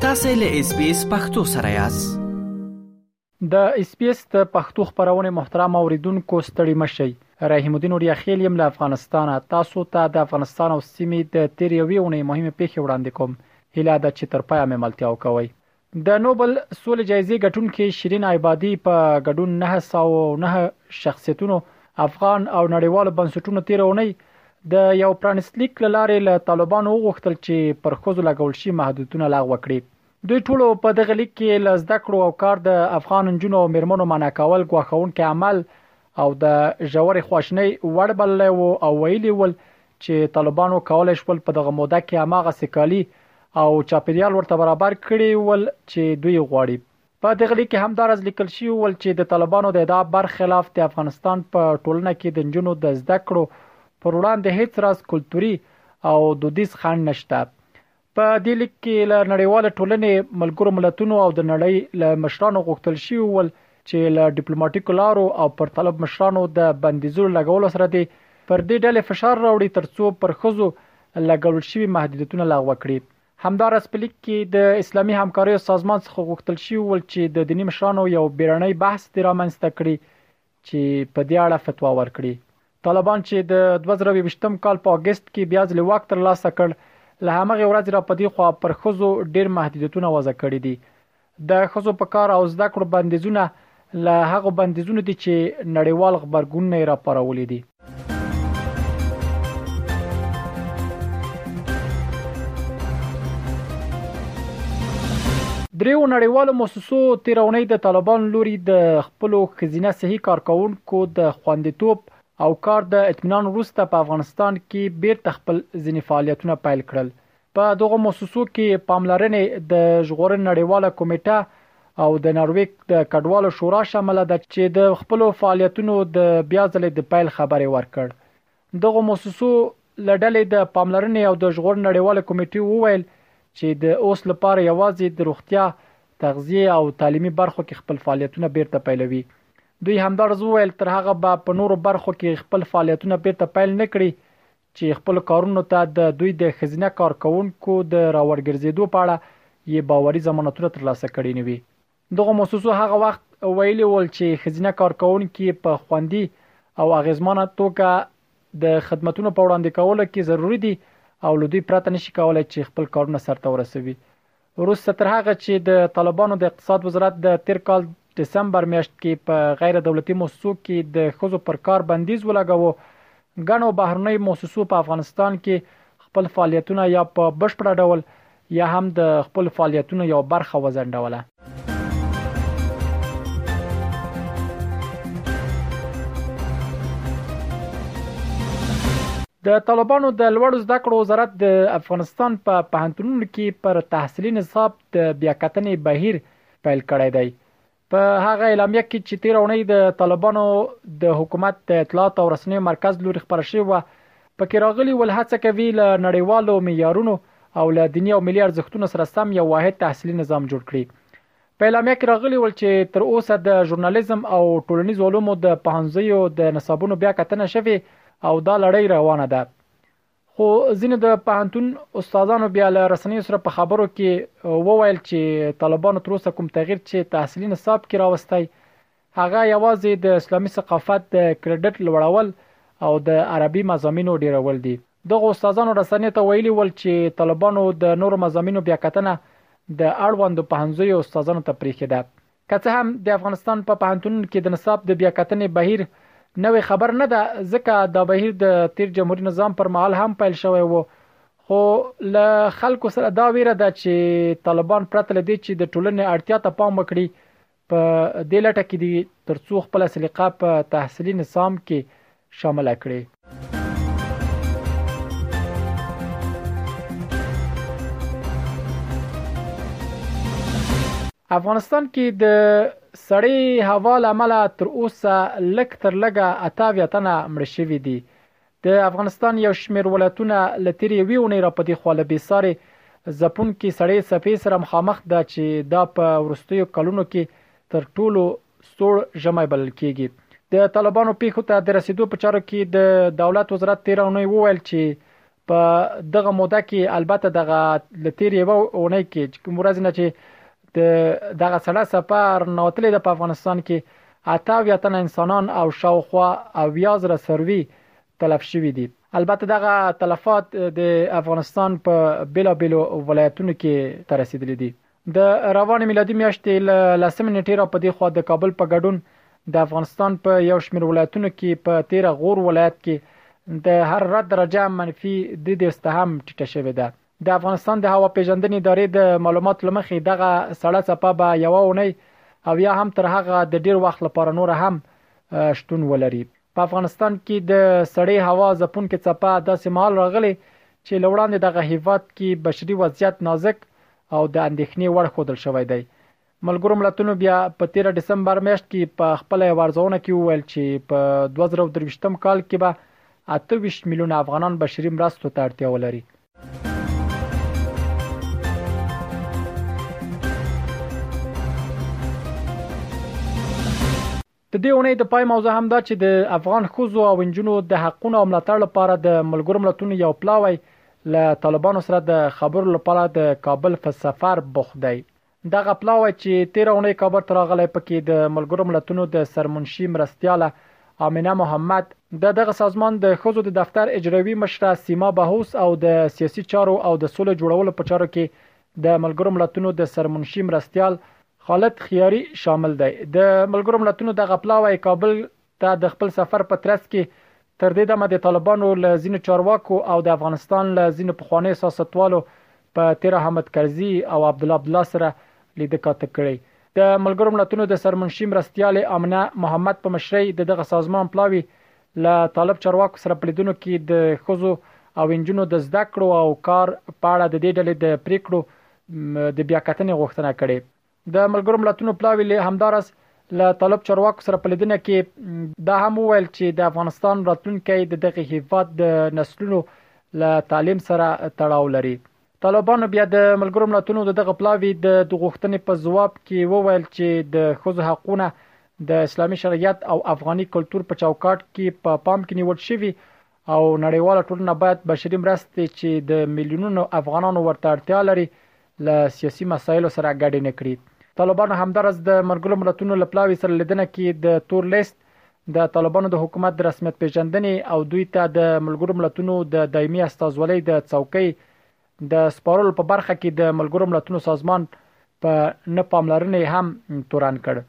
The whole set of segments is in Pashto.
تاسو له اس بي اس پختو سره یاست د اس بي اس د پښتو خبرونه محترم اوریدونکو ستړي مشي رحیم الدین اوریا خیل یم له افغانستانه تاسو ته تا د افغانستان او سیمې د تیر یوې اونۍ مهمه پیښه وړاندې کوم هله د چې تر پای مې ملتیا وکوي د نوبل سولې جایزې ګټونکې شیرین عبادي په ګډون 909 شخصیتونو افغان او نړیوالو بنسټونو تیر اونۍ د یو پرانیست لیک له لارې له طالبانو وغوښتل چې پر خزو لګول شي محدودیتونه لغوه کړي دوی ټولو په دغه لیک کې له زده کړو او کار د افغان نجونو او میرمنو منع کول ګواښونکي عمل او د ژورې خواشنۍ وړ بللی وو او ویلي ول چې طالبانو کولای شول په دغه موده کې هماغسې کالي او چاپیریال ورته برابر کړي ول چې دوی غواړي. په دغه لیک کې همداراز لیکل شوي ول چې د طالبانو د ادعا برخلاف د افغانستان په ټولنه کې د نجونو د زده کړو پر وړاندې هیڅ راز کلتوري او دودیز خنډ نشته. په دې لیک کې له نړیواله ټولنې، ملګرو ملتونو او د نړۍ له مشرانو غوښتل شوي ول چې له ډیپلوماټیکو لارو او پر طالب مشرانو د بندیزونو لګولو سره دې پر دې ډلې فشار راوړي ترڅو پر ښځو لګول شوي محدودیتونه لغوه کړي. همداراز په لیک کې د اسلامي همکاریو سازمان څخه غوښتل شوي ول چې د دیني مشرانو یو بیړنی بحث دې رامنځته کړي چې په دې اړه فتوا ورکړي. طالبان چې د دوه زره او یوویشتم کال په اګست کې بیا ځلې واک ترلاسه کړ، له همغې ورځې را په دې خوا پر ښځو ډېر محدودیتونه وضع کړي دي. د ښځو په کار او زده کړو بندیزونه له هغو بندیزونو دي چې نړیوال غبرګونونه یې راپارولي دي. دریو نړیوالو موسسو تیرونی د طالبان لوري د خپل خزینه صحي کارکونکو د خوندیتوب او کار د اطمینان وروسته په افغانستان کې بیرته خپل ځینې فعالیتونه پیل کړل په دغو موسسو کې پاملرنې د ژغورنې نړیواله کمیټه او د نارویک د کډوالو شورا شامله ده چې د خپل فعالیتونو د بیا ځلې د پیل خبرې ورکړ دغه موسسو لډلې د پاملرنې او د ژغورنې نړیواله کمیټې وویل چې د اوس لپاره یوازې د روغتیا تغذیه او تعلیمي برخو کې خپل فعالیتونه بیرته پیلوي دوی همدارز وویل تر هغه به په نورو برخو کې خپل فعالیتونه بیرته پیل نکړي چې خپلو کارونو ته د دوی د ښځینه کارکوونکو د راورګرځېدو په اړه یې باوري ضمانتونه ترلاسه کړي نه وي. دغو موسسو هغه وخت ویلي ول چې ښځینه کارکوونکي په خوندي او اغېزمنه توګه د خدمتونو په وړاندې کولو کې ضروري دي او له دوی پرته نه شي کولای چې خپل کارونه سرته ورسوي وروسته تر هغه چې د طالبانو د اقتصاد وزارت د تیر کال دسمبر میاشت کې په غیر دولتي موسسو کې د ښځو پر کار بندیز ولګاوه، ګڼو بهرنیو موسسو په افغانستان کې خپل فعالیتونه یا په بشپړه ډول یا هم د خپلو فعالیتونو یوه برخه وځنډوله. د طالبانو د لوړو زده کړو وزارت د افغانستان په پوهنتونونو کې پر تحصیلي نصاب د بیاکتنې بهیر پیل کړی دی په هغه اعلامیه کې چې تیر اونۍ د طالبانو د حکومت د اطلاعات او رسنیو مرکز لوري خبر شوی و پکې راغلي ول هڅه کوي له نړیوالو معیارونو او له دیني او ملي ارزښتونو سره سم یو واحد تحصیلي نظام جوړ کړي په اعلامیه کې راغلي ول چې تر اوسه د ژورنالیزم او ټولنیزو علومو د پوهنځیو د نصابونو بیا کتنه شوې او دا لړۍ روانه ده خو ځینې د پوهنتون استادانو بیا له رسنیو سره په خبرو کې وویل چې طالبانو تر اوسه کوم تغیر چې تحصیلي نصاب کې راوستی هغه یوازې د اسلامي ثقافت د کریډټ لوړول او د عربي مضامینو ډیرول دي. دغو استادانو رسنیو ته ویلي ول چې طالبانو د نورو مضامینو بیاکتنه د اړوندو پوهنځیو استادانو ته پریښې ده. که څه هم د افغانستان په پوهنتونونو کې د نصاب د بیاکتنې بهیر نوې خبره نه ده، ځکه دا بهیر د تیر جمهوري نظام پر مهال هم پیل شوی و، خو له خلکو سره دا ویره ده چې طالبان پرته له دې چې د ټولنې اړتیا ته پام وکړي، په دې لټه کې دي ترڅو خپل سلیقه په تحصیلي نظام کې شامل کړي افغانستان کې د سړې هوا لامل تر اوسه لک تر لګه اتاویا تنه مړ شوی دي د افغانستان یو شمېر ولایتونه له تېرې یوې اونۍ را په دې خوا له بې سارې ځپونکې سړې څپې سره مخامخ ده چې دا په وروستیو کلونو کې تر ټولو سوړ ژمی بلل کېږي. د طالبانو پېښو ته د رسېدو په چارو کې د دولت وزارت تېره اونۍ وویل چې په دغه موده کې البته دغه له تېرې یوه اونۍ کې کوم ورځې نه چې د دغه سړه سپر نوتلې د افغانستان کې اته اویا تنه انسانان او شاوخوا اویا زره سروي تلف شوي دي البته دغه تلفات د افغانستان په بیلابیلو ولایتونو کې تر رسیدلې دي د روان میلادي میاشتې له لسمې نیټې را پدې خو د کابل په ګډون د افغانستان په یو شمېر ولایتونو کې په 13 غور ولایت کې د حرارت درجه منفي د دې ستهم ټیټه شوې ده د افغانستان د هوا پیژندنې ادارې د معلوماتو لمخې دغه سړه څپه به یوه اونۍ او یا هم تر هغه د ډیر وخت لپاره نور هم شتون ولري. په افغانستان کې د سړې هوا ځپونکې څپه داسې مهال راغلې چې له وړاندې دغه هیواد کې بشري وضعیت نازک او د اندیښنې وړ ښودل شوی دی. ملګرو ملتونو بیا په تیره ډسمبر میاشت کې په خپل یو ارزونه کې وویل چې په 2023 کال کې به 28 میلیونه افغانان بشري مرستو ته اړتیا ولري. د دې اونۍ د پای موضوع هم دا چې د افغان ښځو او انجونو د حقونو او ملاتړ لپاره د ملګرو ملتونو یو پلاوی له طالبانو سره د خبرو لپاره د کابل په سفر بوخت دی. دغه پلاوی چې تېره اونۍ کابل ته راغلی، پکې د ملګرو ملتونو د سرمنشي مرستیاله آمنه محمد، د دغه سازمان د ښځو د دفتر اجرایوي مشره سیما بهوس او د سیاسي چارو او د سولې جوړولو په چارو کې د ملګرو ملتونو د سرمنشي مرستیال خالد خیاري شامل دی. د ملګرو ملتونو دغه پلاوی کابل ته د خپل سفر په ترڅ کې تر دې دمه د طالبانو له ځینو چارواکو او د افغانستان له ځینو پخوانیو سیاستوالو په تېره حامد کرزي او عبدالله عبدالله سره لیده کاته کړې. د ملګرو ملتونو د سرمنشي مرستیالې آمنه محمد په مشرۍ د دغه سازمان پلاوي له طالب چارواکو سره په لیدنو کې د ښځو او انجونو د زده کړو او کار په اړه د دې ډلې د پرېکړو د بیا کتنې غوښتنه کړې. د ملګرو ملتونو پلاوي له همداراز له طالب چارواکو سره په لیدنه کې دا هم وویل چې د افغانستان راتلونکی د دغه هیواد د نسلونو له تعلیم سره تړاو لري. طالبانو بیا د ملګرو ملتونو د دغه پلاوي د غوښتنې په ځواب کې وویل چې د ښځو حقونه د اسلامي شرعیت او افغاني کلتور په چوکاټ کې په پام کې نیول شوي او نړیواله ټولنه باید بشري مرستې چې د میلیونونو افغانانو ورته اړتیا لري له سیاسي مسایلو سره ګډې نه کړي طالبانو همدارس د ملګرو ملتونو له پلاوي سره لیدنه کې د تور لیست د طالبانو د حکومت د رسمیت پیژندنې او دوی ته د ملګرو ملتونو د دایمي استازولۍ د څوکۍ د سپارلو په برخه کې د ملګرو ملتونو سازمان په نه پاملرنې هم تورن کړ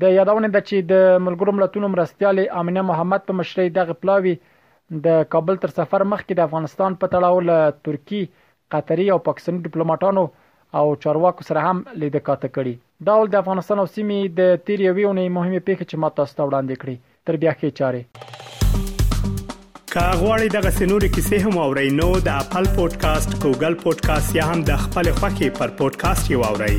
د یادونې ده چې د ملګرو ملتونو مرستیالې امینه محمد په مشرۍ دغه پلاوي د کابل تر سفر مخکې د افغانستان په تړاو له ترکی، قطري او پاکستاني ډیپلوماټانو او چارواکو سره هم لیده کاته کړي. دا ول د افغانستان او سیمې د تیر یوې اونۍ مهمې پیښې چې ما تاسو ته وړاندې کړې. تر بیا ښې چارې. که غواړئ دغسې نورې کیسې هم واورئ نو د اپل پودکاسټ، ګوګل پودکاسټ یا هم د خپلې خوښې پر پودکاسټ یې واورئ.